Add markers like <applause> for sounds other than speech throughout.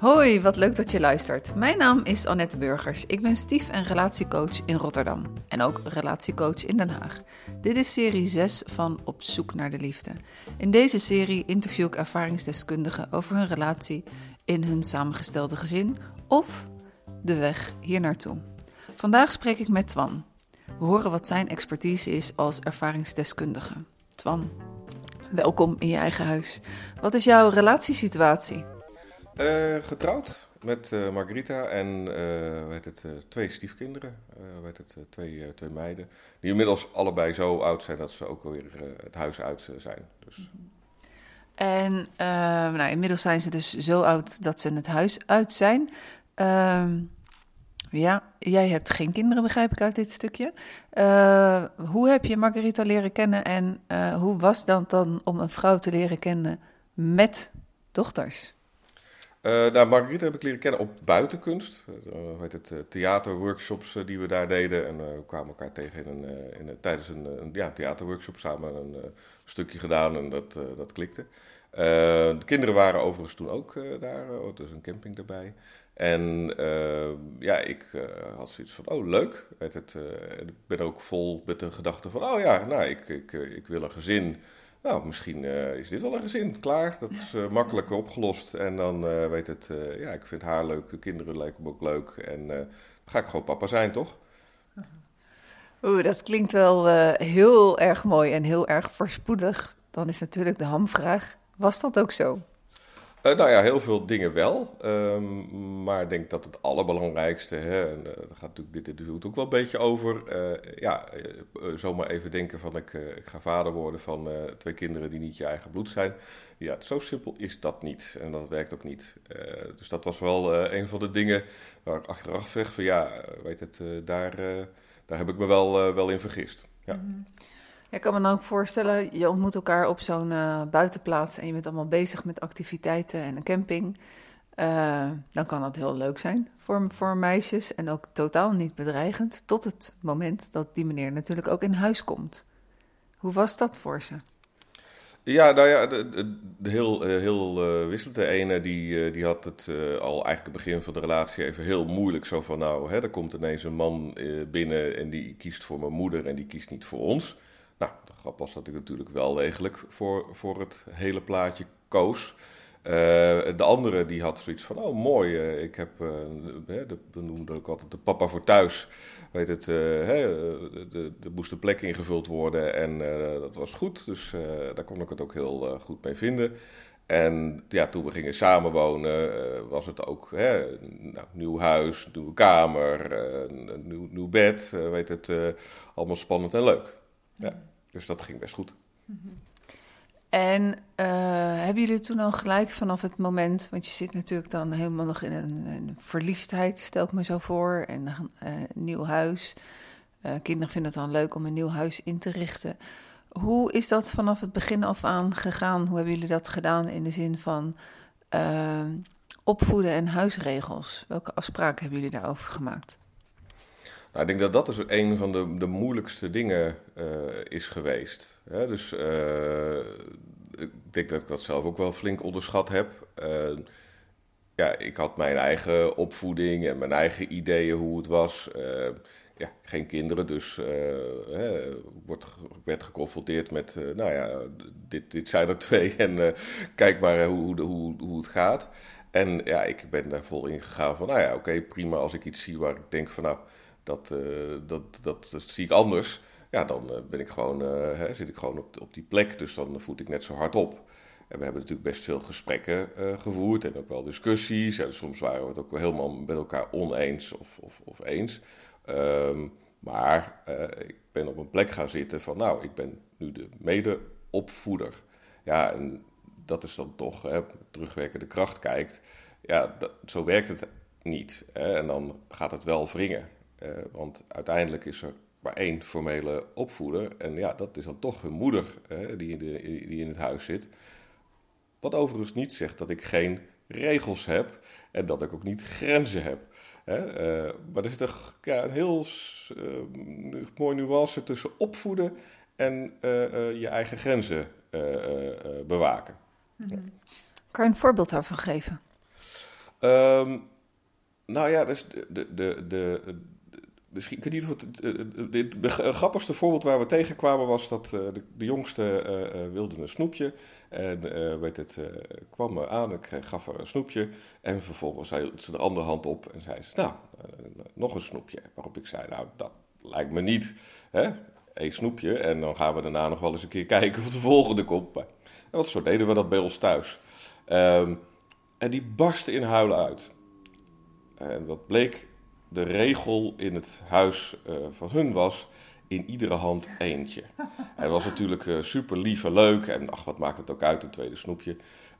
Hoi, wat leuk dat je luistert. Mijn naam is Annette Burgers. Ik ben stief- en relatiecoach in Rotterdam en ook relatiecoach in Den Haag. Dit is serie 6 van Op zoek naar de liefde. In deze serie interview ik ervaringsdeskundigen over hun relatie in hun samengestelde gezin of de weg hier naartoe. Vandaag spreek ik met Twan. We horen wat zijn expertise is als ervaringsdeskundige. Twan, welkom in je eigen huis. Wat is jouw relatiesituatie? Uh, getrouwd met uh, Margarita en uh, weet het, twee stiefkinderen, weet het, twee, twee meiden. Die inmiddels allebei zo oud zijn dat ze ook alweer het huis uit zijn. Dus. En nou, inmiddels zijn ze dus zo oud dat ze het huis uit zijn. Ehm, ja, jij hebt geen kinderen, begrijp ik uit dit stukje. hoe heb je Margarita leren kennen en hoe was dat dan om een vrouw te leren kennen met dochters? Uh, nou, Marguerite heb ik leren kennen op buitenkunst. Uh, heet het, uh, theaterworkshops die we daar deden. En we kwamen elkaar tegen in een, in een, tijdens een, ja, theaterworkshop samen een stukje gedaan en dat, dat klikte. de kinderen waren overigens toen ook daar, oh, is een camping erbij. En ja, ik had zoiets van, oh leuk. Ik ben ook vol met de gedachte van, oh ja, nou, ik, ik, ik wil een gezin. Nou, misschien uh, is dit wel een gezin, klaar. Dat is uh, makkelijk opgelost. En dan uh, weet het, ja, ik vind haar leuk, de kinderen lijken ook leuk. En dan ga ik gewoon papa zijn, toch? Oeh, dat klinkt wel heel erg mooi en heel erg voorspoedig. Dan is natuurlijk de hamvraag, was dat ook zo? Uh, nou ja, heel veel dingen wel. Um, maar ik denk dat het allerbelangrijkste, hè, en uh, daar gaat natuurlijk dit interview ook wel een beetje over. Uh, ja, zomaar even denken van ik, ik ga vader worden van twee kinderen die niet je eigen bloed zijn. Ja, zo simpel is dat niet. En dat werkt ook niet. dus dat was wel een van de dingen waar ik achteraf zeg van ja, weet het, daar, daar heb ik me wel, wel in vergist. Ja. -hmm. Ik kan me dan ook voorstellen, je ontmoet elkaar op zo'n uh, buitenplaats en je bent allemaal bezig met activiteiten en een camping. Uh, dan kan dat heel leuk zijn voor, voor meisjes en ook totaal niet bedreigend. Tot het moment dat die meneer natuurlijk ook in huis komt. Hoe was dat voor ze? Ja, nou ja, de, heel, heel uh, wisselend. De ene die, die had het al eigenlijk het begin van de relatie even heel moeilijk. Zo van, nou, hè, er komt ineens een man binnen en die kiest voor mijn moeder en die kiest niet voor ons. De grap was dat ik natuurlijk wel degelijk voor, voor het hele plaatje koos. Uh, de andere die had zoiets van, oh mooi, uh, ik heb, uh, de, we ook altijd de papa voor thuis. Weet het, er moest een plek ingevuld worden en dat was goed. Dus daar kon ik het ook heel goed mee vinden. En ja, toen we gingen samenwonen, was het ook nou, nieuw huis, nieuwe kamer, nieuw, nieuw bed. weet het, allemaal spannend en leuk. Ja. Dus dat ging best goed. En uh, hebben jullie toen al gelijk vanaf het moment, want je zit natuurlijk dan helemaal nog in een, een verliefdheid, stel ik me zo voor, en uh, een nieuw huis. Uh, kinderen vinden het dan leuk om een nieuw huis in te richten. Hoe is dat vanaf het begin af aan gegaan? Hoe hebben jullie dat gedaan in de zin van opvoeden en huisregels? Welke afspraken hebben jullie daarover gemaakt? Nou, ik denk dat dat dus een van de, de moeilijkste dingen uh, is geweest. Dus uh, ik denk dat ik dat zelf ook wel flink onderschat heb. Uh, ja, ik had mijn eigen opvoeding en mijn eigen ideeën hoe het was. ja, geen kinderen, dus hè, wordt, werd geconfronteerd met, nou ja, dit, dit zijn er twee <laughs> en kijk maar hoe, hoe, hoe het gaat. En ja, ik ben daar vol in gegaan van, nou ja, oké, prima als ik iets zie waar ik denk van, nou dat, uh, dat, dat, zie ik anders. Ja, dan uh, ben ik gewoon, uh, hè, zit ik gewoon op, op die plek. Dus dan voed ik net zo hard op. En we hebben natuurlijk best veel gesprekken gevoerd en ook wel discussies. En soms waren we het ook helemaal met elkaar oneens of, of, of eens. Um, maar ik ben op een plek gaan zitten van, nou, ik ben nu de mede-opvoeder. Ja, en dat is dan toch, hè, terugwerkende kracht kijkt. Ja, zo werkt het niet. Hè, en dan gaat het wel wringen. Uh, want uiteindelijk is er maar één formele opvoeder. En ja, dat is dan toch hun moeder uh, die, in de, die in het huis zit. Wat overigens niet zegt dat ik geen regels heb en dat ik ook niet grenzen heb. Hè? Uh, maar er zit een, ja, een heel mooi nuance tussen opvoeden en je eigen grenzen bewaken. Mm -hmm. Kan je een voorbeeld daarvan geven? Ehm, nou ja, dus de, de, de, de, misschien, ik weet niet of het, het, het, grappigste voorbeeld waar we tegenkwamen was dat de, de, jongste wilde een snoepje. En weet het, kwam aan, ik gaf haar een snoepje. En vervolgens zei ze de andere hand op en zei ze, nou, nog een snoepje. Waarop ik zei, nou, dat lijkt me niet. Hè? Een snoepje en dan gaan we daarna nog wel eens een keer kijken of de volgende komt. En want zo deden we dat bij ons thuis. Um, en die barstte in huilen uit. En wat bleek, de regel in het huis uh, van hun was in iedere hand eentje. Hij was natuurlijk uh, super lief en leuk. En ach, wat maakt het ook uit, een tweede snoepje.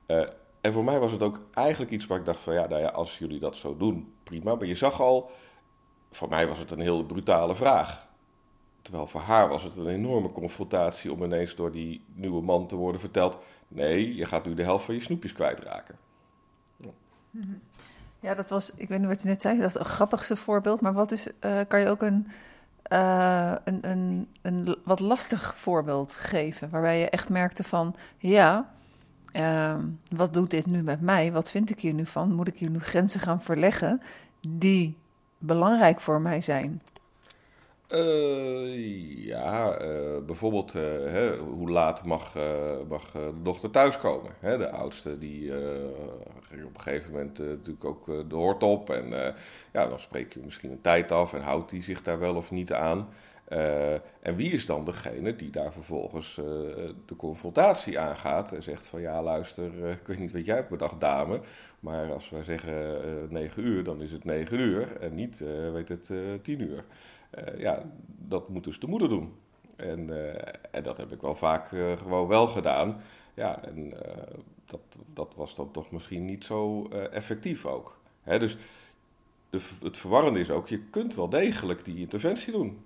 Uh, en voor mij was het ook eigenlijk iets waar ik dacht van ja, nou ja, als jullie dat zo doen, prima. Maar je zag al, voor mij was het een heel brutale vraag. Terwijl voor haar was het een enorme confrontatie om ineens door die nieuwe man te worden verteld: nee, je gaat nu de helft van je snoepjes kwijtraken. Ja, dat was, ik weet niet wat je net zei, dat is een grappigste voorbeeld. Maar wat is, uh, kan je ook een, uh, een, een, een wat lastig voorbeeld geven? Waarbij je echt merkte van, ja, uh, wat doet dit nu met mij? Wat vind ik hier nu van? Moet ik hier nu grenzen gaan verleggen die belangrijk voor mij zijn? Uh, ja, uh, bijvoorbeeld uh, hè, hoe laat mag, mag de dochter thuiskomen. Hè? De oudste die op een gegeven moment natuurlijk ook de hoort op. En ja, dan spreek je misschien een tijd af en houdt die zich daar wel of niet aan. en wie is dan degene die daar vervolgens de confrontatie aangaat en zegt van ja luister, ik weet niet wat jij hebt bedacht dame. Maar als wij zeggen negen uur, dan is het negen uur en niet weet het tien uur. Uh, ja, dat moet dus de moeder doen. En, uh, en dat heb ik wel vaak uh, gewoon wel gedaan. Ja, en dat, dat was dan toch misschien niet zo effectief ook. Hè, dus de, het verwarrende is ook, je kunt wel degelijk die interventie doen.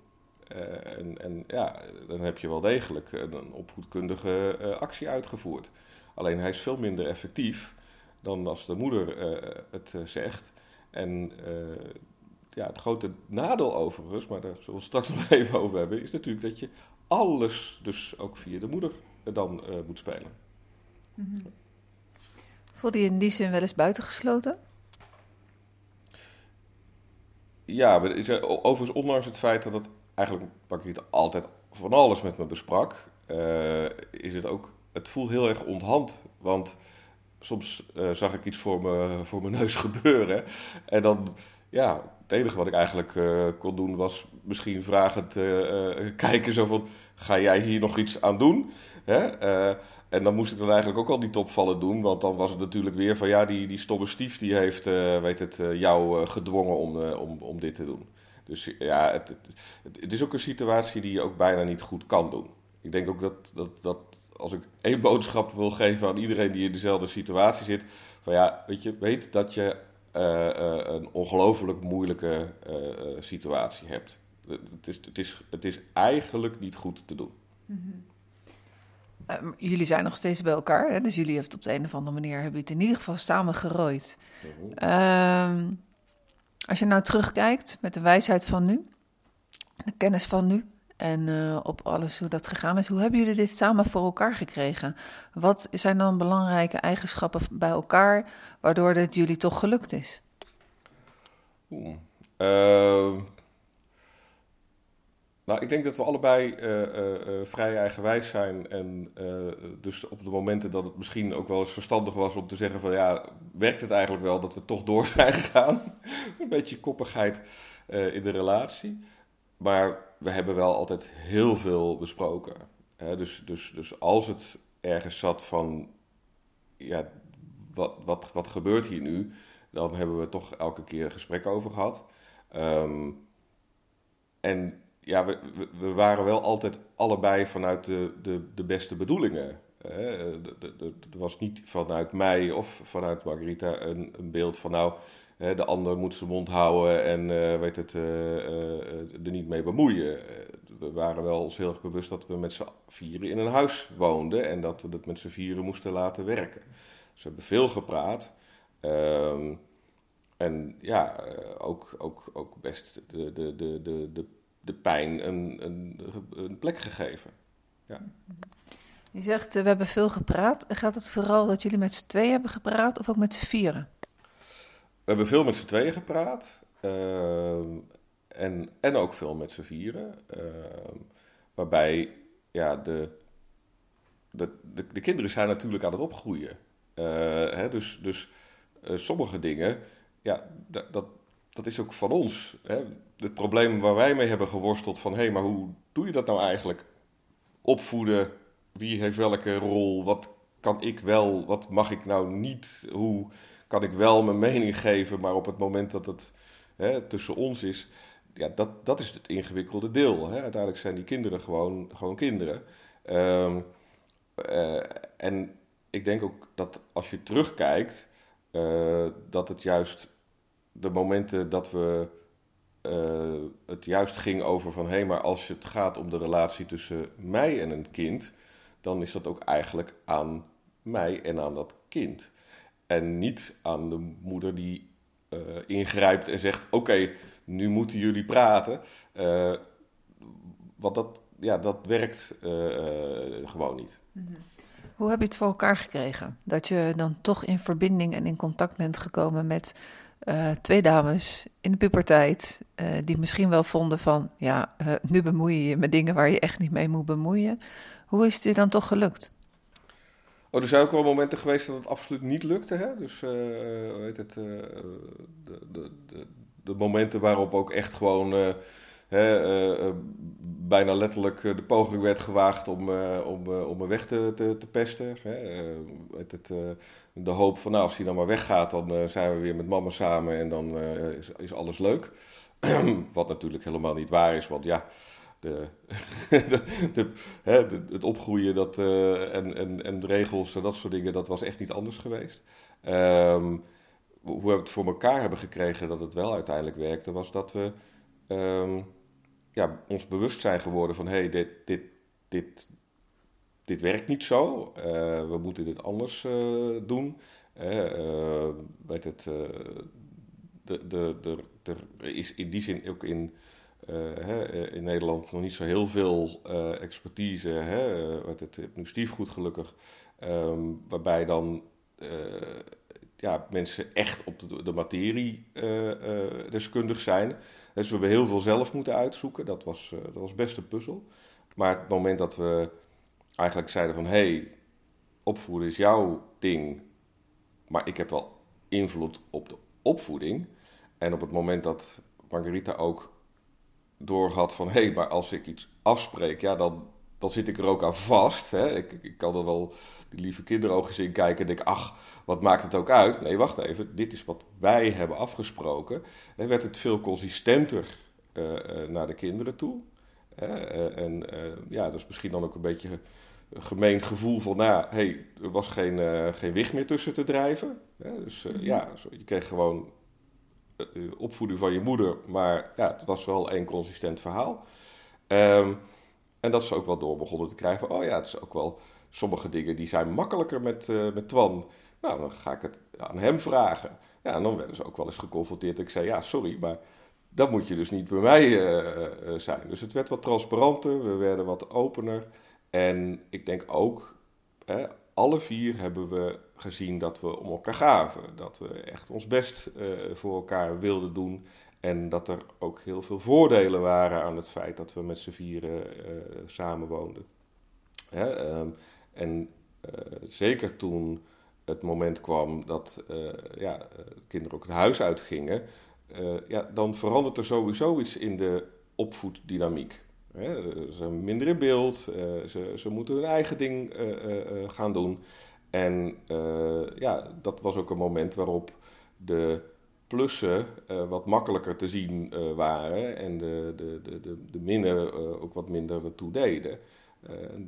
en, en ja, dan heb je wel degelijk een opvoedkundige actie uitgevoerd. Alleen hij is veel minder effectief dan als de moeder het zegt. En ja, het grote nadeel overigens, maar daar zullen we het straks <laughs> nog even over hebben, is natuurlijk dat je alles dus ook via de moeder dan uh, moet spelen. Mm -hmm. Voelde je in die zin wel eens buitengesloten? Ja, overigens ondanks het feit dat het eigenlijk, pak ik het altijd van alles met me besprak, uh, is het ook, het voelt heel erg onthand. Want soms uh, zag ik iets voor, me, voor mijn neus gebeuren en dan ja, het enige wat ik eigenlijk uh, kon doen was misschien vragend uh, <laughs> kijken zo van... Ga jij hier nog iets aan doen? Hè? en dan moest ik dan eigenlijk ook al die topvallen doen. Want dan was het natuurlijk weer van... Ja, die, die stomme stief die heeft weet het, jou gedwongen om, om, om dit te doen. Dus ja, het, het, het, is ook een situatie die je ook bijna niet goed kan doen. Ik denk ook dat, dat, dat als ik één boodschap wil geven aan iedereen die in dezelfde situatie zit... Van ja, weet je, weet dat je een ongelooflijk moeilijke uh, situatie hebt. Het is, het, is, het is eigenlijk niet goed te doen. Mm -hmm. jullie zijn nog steeds bij elkaar, hè? dus jullie hebben het op de een of andere manier hebben het in ieder geval samen gerooid. Mm -hmm. als je nou terugkijkt met de wijsheid van nu, de kennis van nu, en uh, op alles hoe dat gegaan is. Hoe hebben jullie dit samen voor elkaar gekregen? Wat zijn dan belangrijke eigenschappen bij elkaar waardoor dit jullie toch gelukt is? Oeh. Uh, nou, ik denk dat we allebei uh, vrij eigenwijs zijn. En dus op de momenten dat het misschien ook wel eens verstandig was om te zeggen van ja, werkt het eigenlijk wel dat we toch door zijn <laughs> gegaan? Een beetje koppigheid in de relatie. Maar we hebben wel altijd heel veel besproken. Hè? Dus, dus, dus als het ergens zat van, ja, wat, wat, wat gebeurt hier nu? Dan hebben we toch elke keer een gesprek over gehad. Um, en ja, we, we, waren wel altijd allebei vanuit de, de, de beste bedoelingen. Er was niet vanuit mij of vanuit Margarita een, een beeld van nou de ander moet zijn mond houden en uh, weet het, uh, er niet mee bemoeien. we waren wel ons heel erg bewust dat we met z'n vieren in een huis woonden en dat we het met z'n vieren moesten laten werken. Dus we hebben veel gepraat. Ehm, en ja, ook, ook, ook best de, de, de, de, de, de pijn een, een, een plek gegeven. Ja. Je zegt, we hebben veel gepraat. Gaat het vooral dat jullie met z'n twee hebben gepraat of ook met z'n vieren? hebben veel met z'n tweeën gepraat. Ehm, en, en ook veel met z'n vieren. Ehm, waarbij ja, de, de, de, de, kinderen zijn natuurlijk aan het opgroeien. Uh, hè, dus dus uh, sommige dingen, ja, dat, dat, dat is ook van ons. Hè. Het probleem waar wij mee hebben geworsteld van... hé, hey, maar hoe doe je dat nou eigenlijk? Opvoeden, wie heeft welke rol, wat kan ik wel, wat mag ik nou niet? Hoe kan ik wel mijn mening geven, maar op het moment dat het hè, tussen ons is, ja, dat, dat is het ingewikkelde deel. Hè. Uiteindelijk zijn die kinderen gewoon, gewoon kinderen. Um, uh, en ik denk ook dat als je terugkijkt, uh, dat het juist de momenten dat we uh, het juist ging over van hé, hey, maar als het gaat om de relatie tussen mij en een kind, dan is dat ook eigenlijk aan mij en aan dat kind. En niet aan de moeder die uh, ingrijpt en zegt: Oké, nu moeten jullie praten. Uh, want dat, ja, dat werkt uh, gewoon niet. Mhm. Hoe heb je het voor elkaar gekregen? Dat je dan toch in verbinding en in contact bent gekomen met twee dames in de puberteit. die misschien wel vonden van: Ja, nu bemoei je je met dingen waar je echt niet mee moet bemoeien. Hoe is het je dan toch gelukt? Oh, er zijn ook wel momenten geweest dat het absoluut niet lukte. Hè? Dus weet het, uh, de, de, de, momenten waarop ook echt gewoon uh, hè, bijna letterlijk de poging werd gewaagd om, om, om me weg te, te, te pesten. Hè? weet het, de hoop van nou, als hij dan maar weggaat, dan zijn we weer met mama samen en dan is alles leuk. <clears throat> Wat natuurlijk helemaal niet waar is, want ja <laughs> de, hè, het opgroeien dat, uh, en, en, en de regels en dat soort dingen, dat was echt niet anders geweest. Um, hoe we het voor elkaar hebben gekregen dat het wel uiteindelijk werkte, was dat we um, ja, ons bewust zijn geworden van hé, hey, dit, dit, dit, dit werkt niet zo. Uh, we moeten dit anders uh, doen. Weet het, de, de, de, is in die zin ook in hè, in Nederland nog niet zo heel veel uh, expertise. Hè, uh, het stiefgoed gelukkig. Um, waarbij dan ja, mensen echt op de, de materie deskundig zijn. Dus we hebben heel veel zelf moeten uitzoeken. Dat was, dat was best een puzzel. Maar het moment dat we eigenlijk zeiden van... hé, hey, opvoeden is jouw ding... maar ik heb wel invloed op de opvoeding... en op het moment dat Margarita ook door had van... hé, hey, maar als ik iets afspreek, ja, dan, dan zit ik er ook aan vast. Hè? Ik, ik kan er wel die lieve kinderoogjes in kijken en denk... ach, wat maakt het ook uit? Nee, wacht even, dit is wat wij hebben afgesproken. En werd het veel consistenter uh, uh, naar de kinderen toe. Uh, en ja, dat is misschien dan ook een beetje een gemeen gevoel van... nou hey, er was geen, geen wicht meer tussen te drijven. Dus ja, je kreeg gewoon eh, eh, opvoeding van je moeder. Maar ja, het was wel een consistent verhaal. Um, en dat ze ook wel door begonnen te krijgen. oh ja, het is ook wel sommige dingen die zijn makkelijker met, uh, met Twan. Nou, dan ga ik het aan hem vragen. Ja, en dan werden ze ook wel eens geconfronteerd. Ik zei, ja, sorry, maar dat moet je dus niet bij mij zijn. Dus het werd wat transparanter, we werden wat opener. En ik denk ook, alle vier hebben we gezien dat we om elkaar gaven. Dat we echt ons best uh, voor elkaar wilden doen. En dat er ook heel veel voordelen waren aan het feit dat we met z'n vieren uh, samenwoonden. Hè? Um, en uh, zeker toen het moment kwam dat ja, kinderen ook het huis uitgingen, ja, dan verandert er sowieso iets in de opvoeddynamiek. Hè? Ze zijn minder in beeld, ze, ze moeten hun eigen ding gaan doen. En ja, dat was ook een moment waarop de plussen uh, wat makkelijker te zien uh, waren en de, de, de, de, de minnen ook wat minder ertoe deden.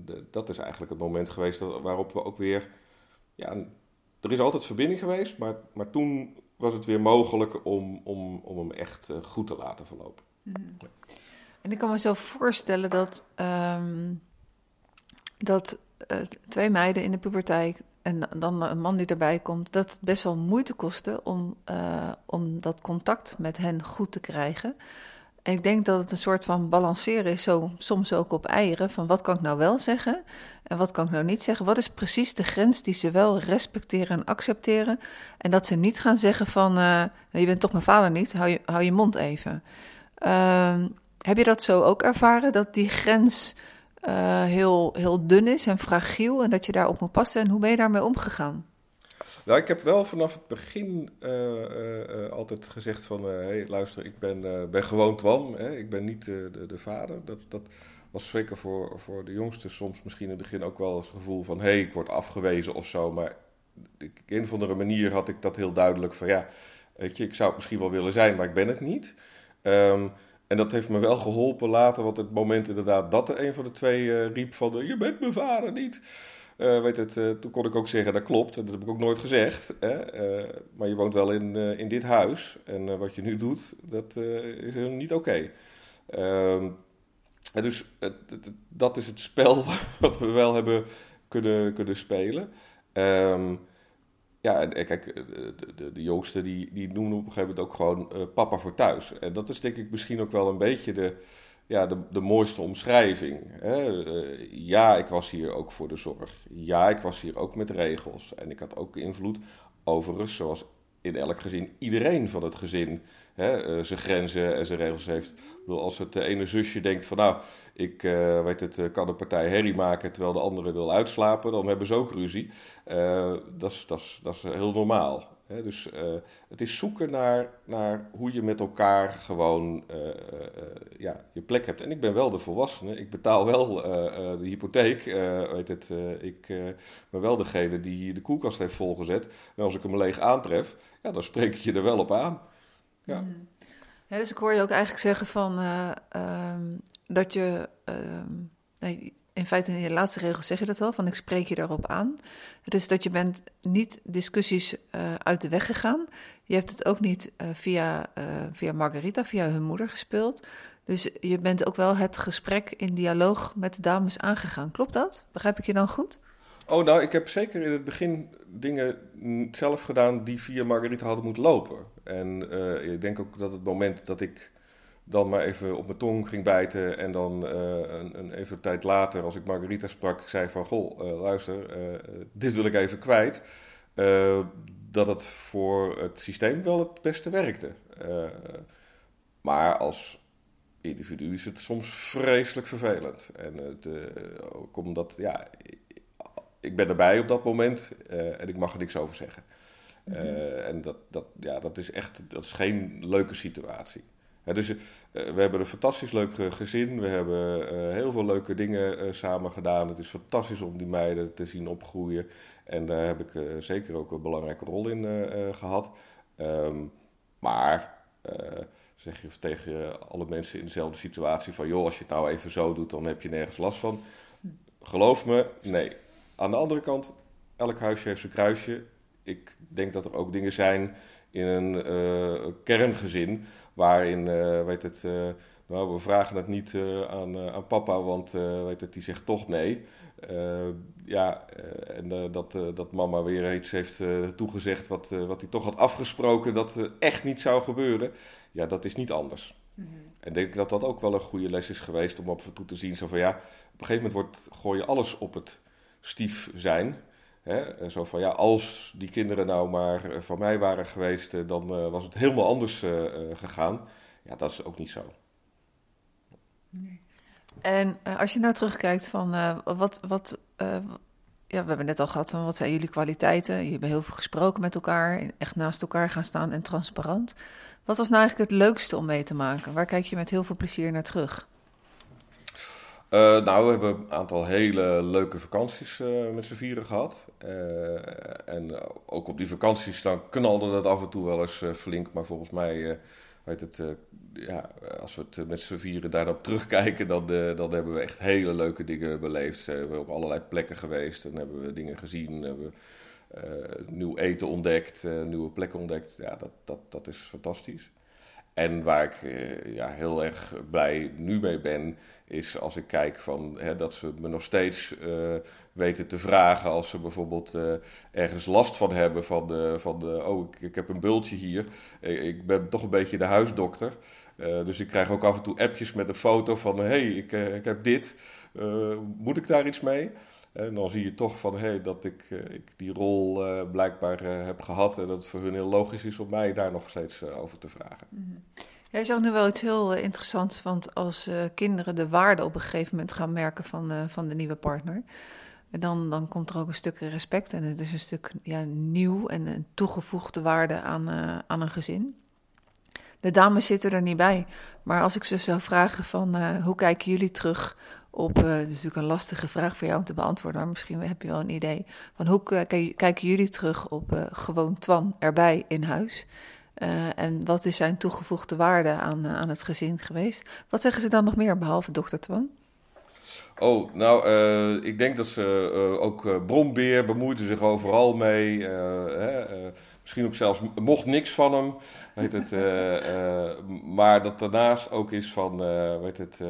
De, dat is eigenlijk het moment geweest waarop we ook weer. Ja, er is altijd verbinding geweest, maar, maar toen was het weer mogelijk om, om, om hem echt goed te laten verlopen. Mm. En ik kan me zo voorstellen dat, um, dat twee meiden in de puberteit en dan een man die erbij komt, dat het best wel moeite kostte om, uh, om dat contact met hen goed te krijgen. En ik denk dat het een soort van balanceren is, zo, soms ook op eieren, van wat kan ik nou wel zeggen en wat kan ik nou niet zeggen? Wat is precies de grens die ze wel respecteren en accepteren? En dat ze niet gaan zeggen van, uh, je bent toch mijn vader niet, hou je, hou je mond even. Ehm, heb je dat zo ook ervaren, dat die grens uh, heel, heel dun is en fragiel en dat je daarop moet passen? En hoe ben je daarmee omgegaan? Nou, ik heb wel vanaf het begin uh, altijd gezegd van... hey, luister, ik ben, ben gewoon Twan, hè? ik ben niet de, de vader. Dat, dat was zeker voor, voor de jongste soms misschien in het begin ook wel het gevoel van... hé, hey, ik word afgewezen of zo. Maar op een of andere manier had ik dat heel duidelijk van... ja, weet je, ik zou het misschien wel willen zijn, maar ik ben het niet. Um, en dat heeft me wel geholpen later, want het moment inderdaad dat er een van de twee uh, riep van... je bent mijn vader niet... Uh, weet het, toen kon ik ook zeggen, dat klopt. En dat heb ik ook nooit gezegd. Hè? Maar je woont wel in, in dit huis. En wat je nu doet, dat is niet oké. Okay. Ehm, dus dat is het spel <laughs> wat we wel hebben kunnen, kunnen spelen. Um, ja, en kijk, de, de, de jongsten die, die noemen op een gegeven moment ook gewoon papa voor thuis. En dat is denk ik misschien ook wel een beetje de ja, de, de mooiste omschrijving. Hè? Uh, ja, ik was hier ook voor de zorg. Ja, ik was hier ook met regels. En ik had ook invloed, overigens, zoals in elk gezin, iedereen van het gezin hè, uh, zijn grenzen en zijn regels heeft. Ik bedoel, als het ene zusje denkt van nou, ik weet het, kan een partij herrie maken terwijl de andere wil uitslapen, dan hebben ze ook ruzie. dat is heel normaal dus uh, het is zoeken naar, naar hoe je met elkaar gewoon ja, je plek hebt. En ik ben wel de volwassene, ik betaal wel de hypotheek. weet het, ik ben wel degene die de koelkast heeft volgezet. En als ik hem leeg aantref, ja, dan spreek ik je er wel op aan. Ja. Ja dus ik hoor je ook eigenlijk zeggen van um, dat je. Nee, in feite in je laatste regel zeg je dat wel, van ik spreek je daarop aan. Dus dat je bent niet discussies uh, uit de weg gegaan. Je hebt het ook niet uh, via, via Margarita, via hun moeder gespeeld. Dus je bent ook wel het gesprek in dialoog met de dames aangegaan. Klopt dat? Begrijp ik je dan goed? Oh, nou, ik heb zeker in het begin dingen zelf gedaan die via Margarita hadden moeten lopen. En ik denk ook dat het moment dat ik dan maar even op mijn tong ging bijten. En dan uh, een, een, even tijd later, als ik Margarita sprak, zei van... Goh, uh, luister, dit wil ik even kwijt. dat het voor het systeem wel het beste werkte. maar als individu is het soms vreselijk vervelend. En het, ook omdat, ja, ik ben erbij op dat moment en ik mag er niks over zeggen. Mm en dat, dat, ja, dat is echt dat is geen leuke situatie dus uh, we hebben een fantastisch leuk gezin. We hebben uh, heel veel leuke dingen uh, samen gedaan. Het is fantastisch om die meiden te zien opgroeien. En daar heb ik zeker ook een belangrijke rol in gehad. Um, maar zeg je tegen alle mensen in dezelfde situatie van... joh, als je het nou even zo doet, dan heb je nergens last van. Geloof me, nee. Aan de andere kant, elk huisje heeft zijn kruisje. Ik denk dat er ook dingen zijn in een kerngezin Waarin, weet het, uh, nou, we vragen het niet aan, aan papa, want weet het, die zegt toch nee. ja, en dat, dat mama weer iets heeft toegezegd wat, wat hij toch had afgesproken dat echt niet zou gebeuren. Ja, dat is niet anders. -hmm. En denk ik dat dat ook wel een goede les is geweest om op en toe te zien. Zo van ja, op een gegeven moment wordt, gooi je alles op het stief zijn. Hè? Zo van ja, als die kinderen nou maar eh, van mij waren geweest, eh, dan uh, was het helemaal anders gegaan. Ja, dat is ook niet zo. Nee. En als je nou terugkijkt van wat, wat ja, we hebben net al gehad van wat zijn jullie kwaliteiten? Je hebt heel veel gesproken met elkaar, echt naast elkaar gaan staan en transparant. Wat was nou eigenlijk het leukste om mee te maken? Waar kijk je met heel veel plezier naar terug? Uh, nou, we hebben een aantal hele leuke vakanties uh, met z'n vieren gehad. Uh, en ook op die vakanties dan knalde dat af en toe wel eens flink. Maar volgens mij, het, ja, als we het met z'n vieren daarop terugkijken, dan, dan hebben we echt hele leuke dingen beleefd. we hebben op allerlei plekken geweest en hebben we dingen gezien. Hebben nieuw eten ontdekt, nieuwe plekken ontdekt. Ja, dat, dat, dat is fantastisch. En waar ik eh, ja, heel erg blij nu mee ben, is als ik kijk van, hè, dat ze me nog steeds uh, weten te vragen als ze bijvoorbeeld uh, ergens last van hebben. Van, de, van de, oh, ik, ik heb een bultje hier. Ik ben toch een beetje de huisdokter. dus ik krijg ook af en toe appjes met een foto van, hé, hey, ik, ik heb dit. moet ik daar iets mee? En dan zie je toch van hey, dat ik, ik die rol blijkbaar heb gehad en dat het voor hun heel logisch is om mij daar nog steeds over te vragen. Mm Jij zegt nu wel iets heel interessants, want als kinderen de waarde op een gegeven moment gaan merken van, van de nieuwe partner, dan, dan komt er ook een stuk respect en het is een stuk ja, nieuw en een toegevoegde waarde aan, aan een gezin. De dames zitten er niet bij. Maar als ik ze zou vragen van hoe kijken jullie terug op, het is natuurlijk een lastige vraag voor jou om te beantwoorden, maar misschien heb je wel een idee van hoe kijken jullie terug op uh, gewoon Twan erbij in huis? en wat is zijn toegevoegde waarde aan, aan het gezin geweest? Wat zeggen ze dan nog meer behalve dokter Twan? Oh, nou, ik denk dat ze ook Brombeer bemoeide zich overal mee. Hè, misschien ook zelfs mocht niks van hem. Weet het, maar dat daarnaast ook is van, weet het,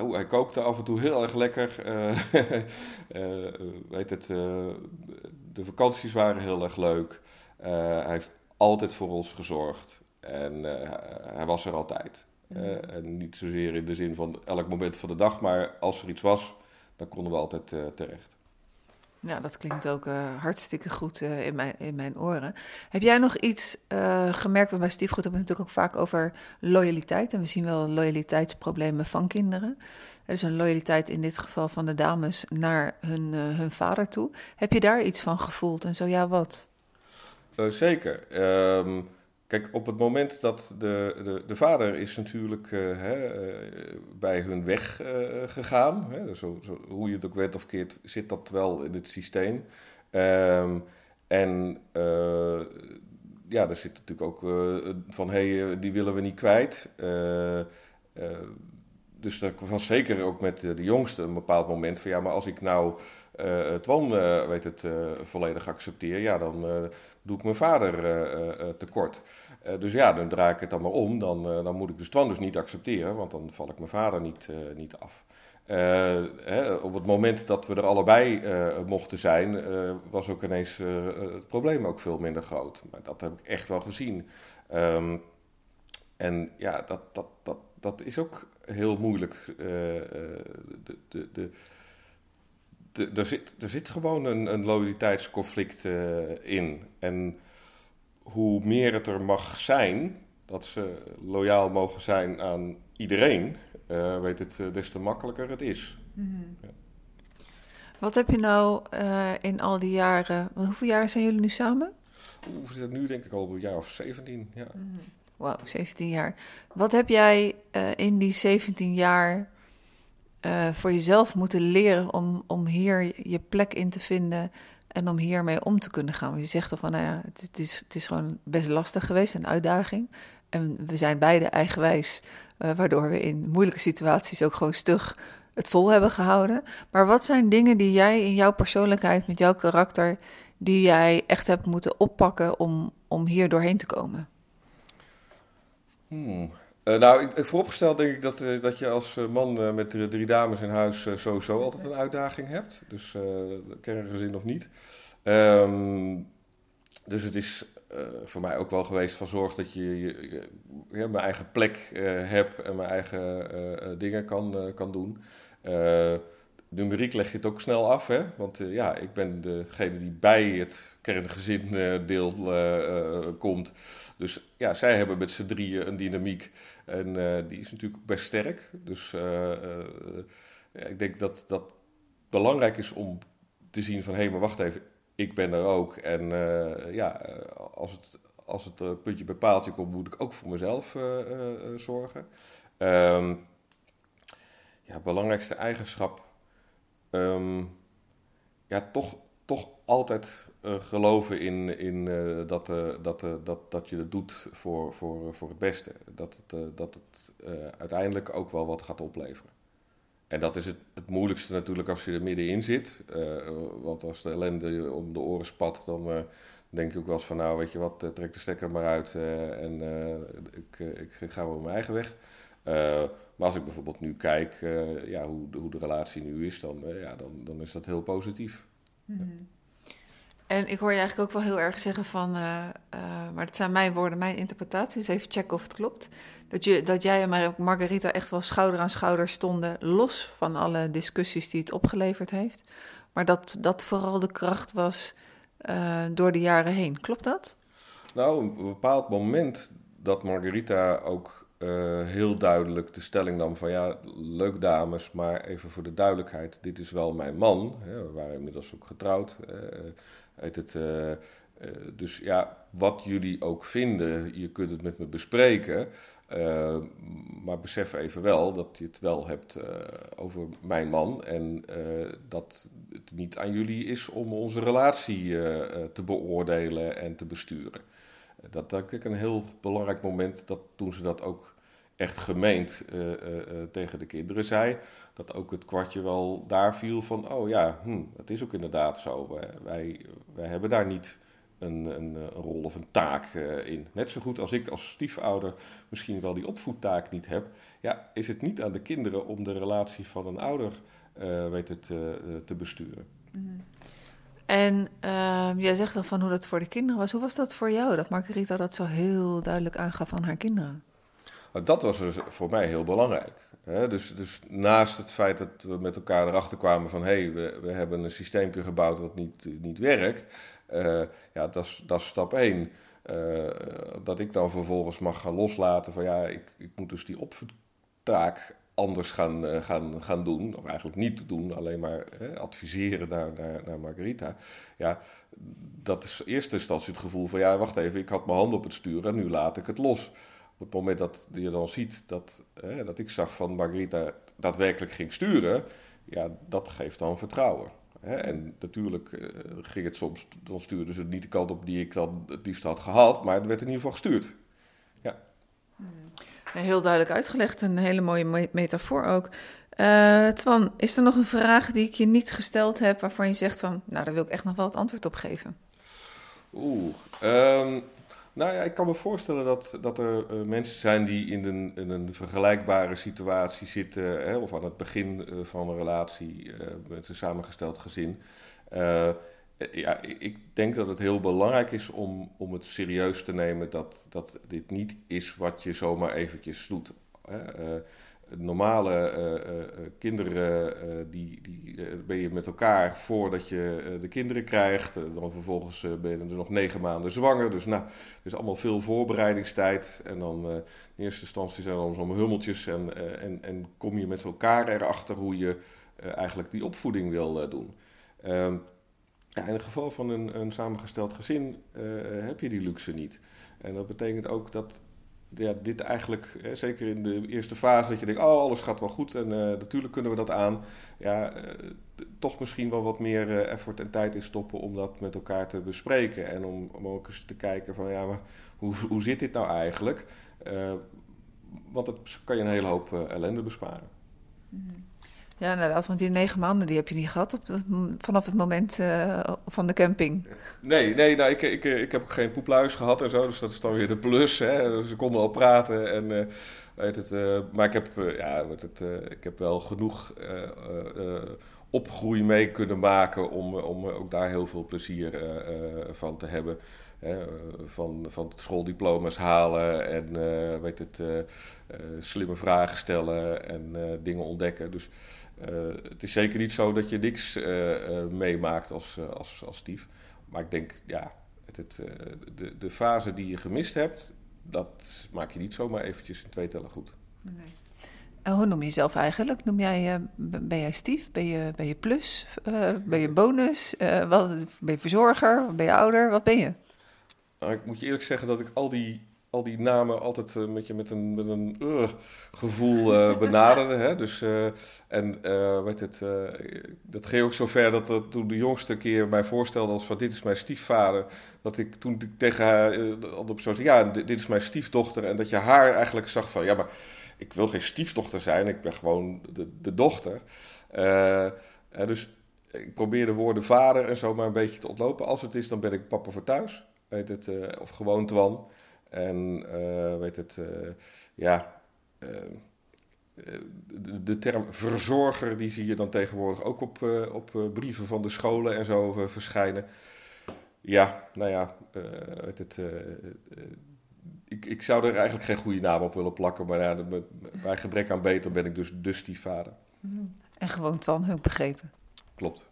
oh, hij kookte af en toe heel erg lekker. <laughs> weet het, de vakanties waren heel erg leuk. hij heeft altijd voor ons gezorgd en hij was er altijd. En niet zozeer in de zin van elk moment van de dag, maar als er iets was, dan konden we altijd terecht. Ja, dat klinkt ook uh, hartstikke goed in, mijn, in mijn oren. Heb jij nog iets gemerkt? Bij Stiefgoed hebben we natuurlijk ook vaak over loyaliteit. En we zien wel loyaliteitsproblemen van kinderen. Er is een loyaliteit in dit geval van de dames naar hun, hun vader toe. Heb je daar iets van gevoeld? En zo ja, wat? zeker. Um, Kijk, op het moment dat de, de, de vader is natuurlijk uh, hè, uh, bij hun weg uh, gegaan, hè, zo, zo, hoe je het ook weet of keert, zit dat wel in het systeem. Um, en ja, er zit natuurlijk ook van, hé, hey, die willen we niet kwijt. Dus dat was zeker ook met de jongste een bepaald moment van, ja, maar als ik nou uh, Twan uh, weet het, volledig accepteer, ja, dan doe ik mijn vader tekort. dus ja, dan draai ik het dan maar om. Dan, dan moet ik dus Twan dus niet accepteren, want dan val ik mijn vader niet, niet af. Hè, op het moment dat we er allebei mochten zijn, was ook ineens het probleem ook veel minder groot. Maar dat heb ik echt wel gezien. Um, en ja, dat, dat, dat, dat is ook heel moeilijk. de, de, de er, zit, er zit gewoon een, een loyaliteitsconflict uh, in. En hoe meer het er mag zijn, dat ze loyaal mogen zijn aan iedereen, uh, weet het, uh, des te makkelijker het is. Mm -hmm. ja. Wat heb je nou in al die jaren, hoeveel jaren zijn jullie nu samen? Oeh, we zitten nu denk ik al een jaar of 17, ja. Mm -hmm. Wauw, 17 jaar. Wat heb jij in die 17 jaar uh, voor jezelf moeten leren om, om hier je plek in te vinden en om hiermee om te kunnen gaan. Want je zegt al van, nou ja, het, is, het is gewoon best lastig geweest, een uitdaging. En we zijn beide eigenwijs, uh, waardoor we in moeilijke situaties ook gewoon stug het vol hebben gehouden. Maar wat zijn dingen die jij in jouw persoonlijkheid, met jouw karakter, die jij echt hebt moeten oppakken om, om hier doorheen te komen? Hmm. Uh, nou, ik, vooropgesteld denk ik dat, uh, dat je als uh, man met drie dames in huis sowieso altijd een uitdaging hebt. Dus kerngezin of niet. Um, dus het is voor mij ook wel geweest van zorg dat je, je, mijn eigen plek heb en mijn eigen dingen kan, kan doen numeriek leg je het ook snel af, hè? Want uh, ja, ik ben degene die bij het kerngezin uh, deel uh, komt. Dus ja, zij hebben met z'n drieën een dynamiek. En die is natuurlijk best sterk. Dus ik denk dat dat belangrijk is om te zien van... hé, maar wacht even, ik ben er ook. En ja, als het, als het puntje bij paaltje komt, moet ik ook voor mezelf zorgen. Um, ja, belangrijkste eigenschap um, ja, toch, toch altijd uh, geloven in, in uh, dat, uh, dat, dat, dat je het doet voor, voor, voor het beste. Dat het, dat het uiteindelijk ook wel wat gaat opleveren. En dat is het, het moeilijkste natuurlijk als je er middenin zit. want als de ellende om de oren spat, dan denk je ook wel eens van... nou, weet je wat, trek de stekker maar uit en ik, ik ga wel mijn eigen weg. Maar als ik bijvoorbeeld nu kijk uh, ja, hoe, de, hoe de relatie nu is, dan, uh, ja, dan, dan is dat heel positief. Mm -hmm. En ik hoor je eigenlijk ook wel heel erg zeggen van... Uh, um, maar het zijn mijn woorden, mijn interpretaties. Even checken of het klopt. Dat, je, dat jij en Margarita echt wel schouder aan schouder stonden, los van alle discussies die het opgeleverd heeft. Maar dat dat vooral de kracht was door de jaren heen. Klopt dat? Nou, een bepaald moment dat Margarita ook uh, heel duidelijk de stelling nam van ja, leuk dames, maar even voor de duidelijkheid, dit is wel mijn man. Hè, we waren inmiddels ook getrouwd. Uh, het, uh, dus ja, wat jullie ook vinden, je kunt het met me bespreken. Maar besef even wel dat je het wel hebt over mijn man. En dat het niet aan jullie is om onze relatie te beoordelen en te besturen. Dat denk ik een heel belangrijk moment dat toen ze dat ook echt gemeend tegen de kinderen zei. Dat ook het kwartje wel daar viel van, oh ja, hm, dat is ook inderdaad zo. Wij, wij, hebben daar niet een, een, een, rol of een taak in. Net zo goed als ik als stiefouder misschien wel die opvoedtaak niet heb, ja, is het niet aan de kinderen om de relatie van een ouder weet het, te besturen. Mm. En ehm, jij zegt dan van hoe dat voor de kinderen was. Hoe was dat voor jou, dat Margarita dat zo heel duidelijk aangaf aan haar kinderen? Nou, dat was dus voor mij heel belangrijk. Dus, dus naast het feit dat we met elkaar erachter kwamen van... hé, hey, we, we hebben een systeempje gebouwd dat niet, niet werkt... Uh, ja, dat is, dat stap één. Uh, dat ik dan vervolgens mag gaan loslaten van ja, ik, ik moet dus die optaak anders gaan, uh, gaan, gaan doen. Of eigenlijk niet doen, alleen maar adviseren naar, naar, naar Margarita. Ja, dat is eerste instantie het gevoel van ja, wacht even, ik had mijn hand op het stuur en nu laat ik het los. Op het moment dat je dan ziet dat, dat ik zag van Margarita daadwerkelijk ging sturen, ja, dat geeft dan vertrouwen. En natuurlijk uh, ging het soms, dan stuurden ze niet de kant op die ik dan het liefst had gehad, maar er werd in ieder geval gestuurd. Heel duidelijk uitgelegd, een hele mooie metafoor ook. Uh, Twan, is er nog een vraag die ik je niet gesteld heb waarvan je zegt van, nou daar wil ik echt nog wel het antwoord op geven? Oeh, um, nou ja, ik kan me voorstellen dat, dat er uh, mensen zijn die in een, in een vergelijkbare situatie zitten, hè, of aan het begin uh, van een relatie met een samengesteld gezin. Ja, ik denk dat het heel belangrijk is om, om het serieus te nemen dat, dat dit niet is wat je zomaar eventjes doet. Hè normale uh, kinderen, die, die ben je met elkaar voordat je de kinderen krijgt. dan vervolgens ben je er nog negen maanden zwanger. Dus nou, er is allemaal veel voorbereidingstijd. En dan in eerste instantie zijn er dan zo'n hummeltjes. En, en, en kom je met elkaar erachter hoe je eigenlijk die opvoeding wil doen. Ehm, in het geval van een, een samengesteld gezin heb je die luxe niet. En dat betekent ook dat ja, dit eigenlijk, hè, zeker in de eerste fase, dat je denkt, oh, alles gaat wel goed en uh, natuurlijk kunnen we dat aan. Ja, uh, toch misschien wel wat meer effort en tijd in stoppen om dat met elkaar te bespreken. En om, om ook eens te kijken van, ja, maar hoe, hoe zit dit nou eigenlijk? want dat kan je een hele hoop ellende besparen. Mm. Ja, inderdaad, want die negen maanden die heb je niet gehad op, vanaf het moment uh, van de camping. Nee, nee nou, ik, ik, ik heb ook geen poepluis gehad en zo, dus dat is dan weer de plus. Hè. Ze konden al praten en uh, weet het, uh, maar ik heb, ja, weet het, ik heb wel genoeg opgroei mee kunnen maken om, om ook daar heel veel plezier van te hebben. Hè, van, van schooldiploma's halen en weet het, slimme vragen stellen en dingen ontdekken. Dus het is zeker niet zo dat je niks meemaakt als, als, als stief. Maar ik denk, ja, het, het, de, de fase die je gemist hebt, dat maak je niet zomaar eventjes in twee tellen goed. Nee. En hoe noem je jezelf eigenlijk? Noem jij, ben jij stief? Ben je, ben je plus? ben je bonus? wat, ben je verzorger? Ben je ouder? Wat ben je? Nou, ik moet je eerlijk zeggen dat ik al die al die namen altijd uh, met, je, met een, met een uh, gevoel uh, <laughs> benaderde. Hè? Dus, en weet het, dat ging ook zover dat er, toen de jongste keer mij voorstelde als van dit is mijn stiefvader. Dat ik toen ik tegen haar op zo zei, ja dit, is mijn stiefdochter. En dat je haar eigenlijk zag van ja maar ik wil geen stiefdochter zijn, ik ben gewoon de, de dochter. dus ik probeer de woorden vader en zo maar een beetje te ontlopen. Als het is, dan ben ik papa voor thuis. Weet het, of gewoon Twan. En uh, weet het, uh, ja, de, de, term verzorger, die zie je dan tegenwoordig ook op, op brieven van de scholen en zo verschijnen. Ja, nou ja, uh, het, ik, ik zou er eigenlijk geen goede naam op willen plakken. Maar ja, bij gebrek aan beter ben ik dus de stiefvader. En gewoon Twan, heb ik begrepen. Klopt.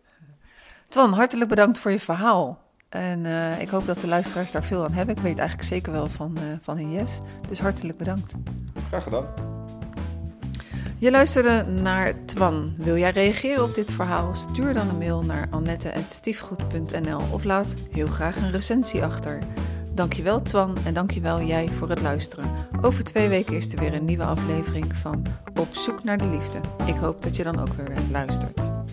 Twan, hartelijk bedankt voor je verhaal. En uh, ik hoop dat de luisteraars daar veel aan hebben. Ik weet eigenlijk zeker wel van, uh, van een yes. Dus hartelijk bedankt. Graag gedaan. Je luisterde naar Twan. Wil jij reageren op dit verhaal? Stuur dan een mail naar annette.stiefgoed.nl of laat heel graag een recensie achter. Dankjewel Twan en dankjewel jij voor het luisteren. Over twee weken is er weer een nieuwe aflevering van Op zoek naar de liefde. Ik hoop dat je dan ook weer luistert.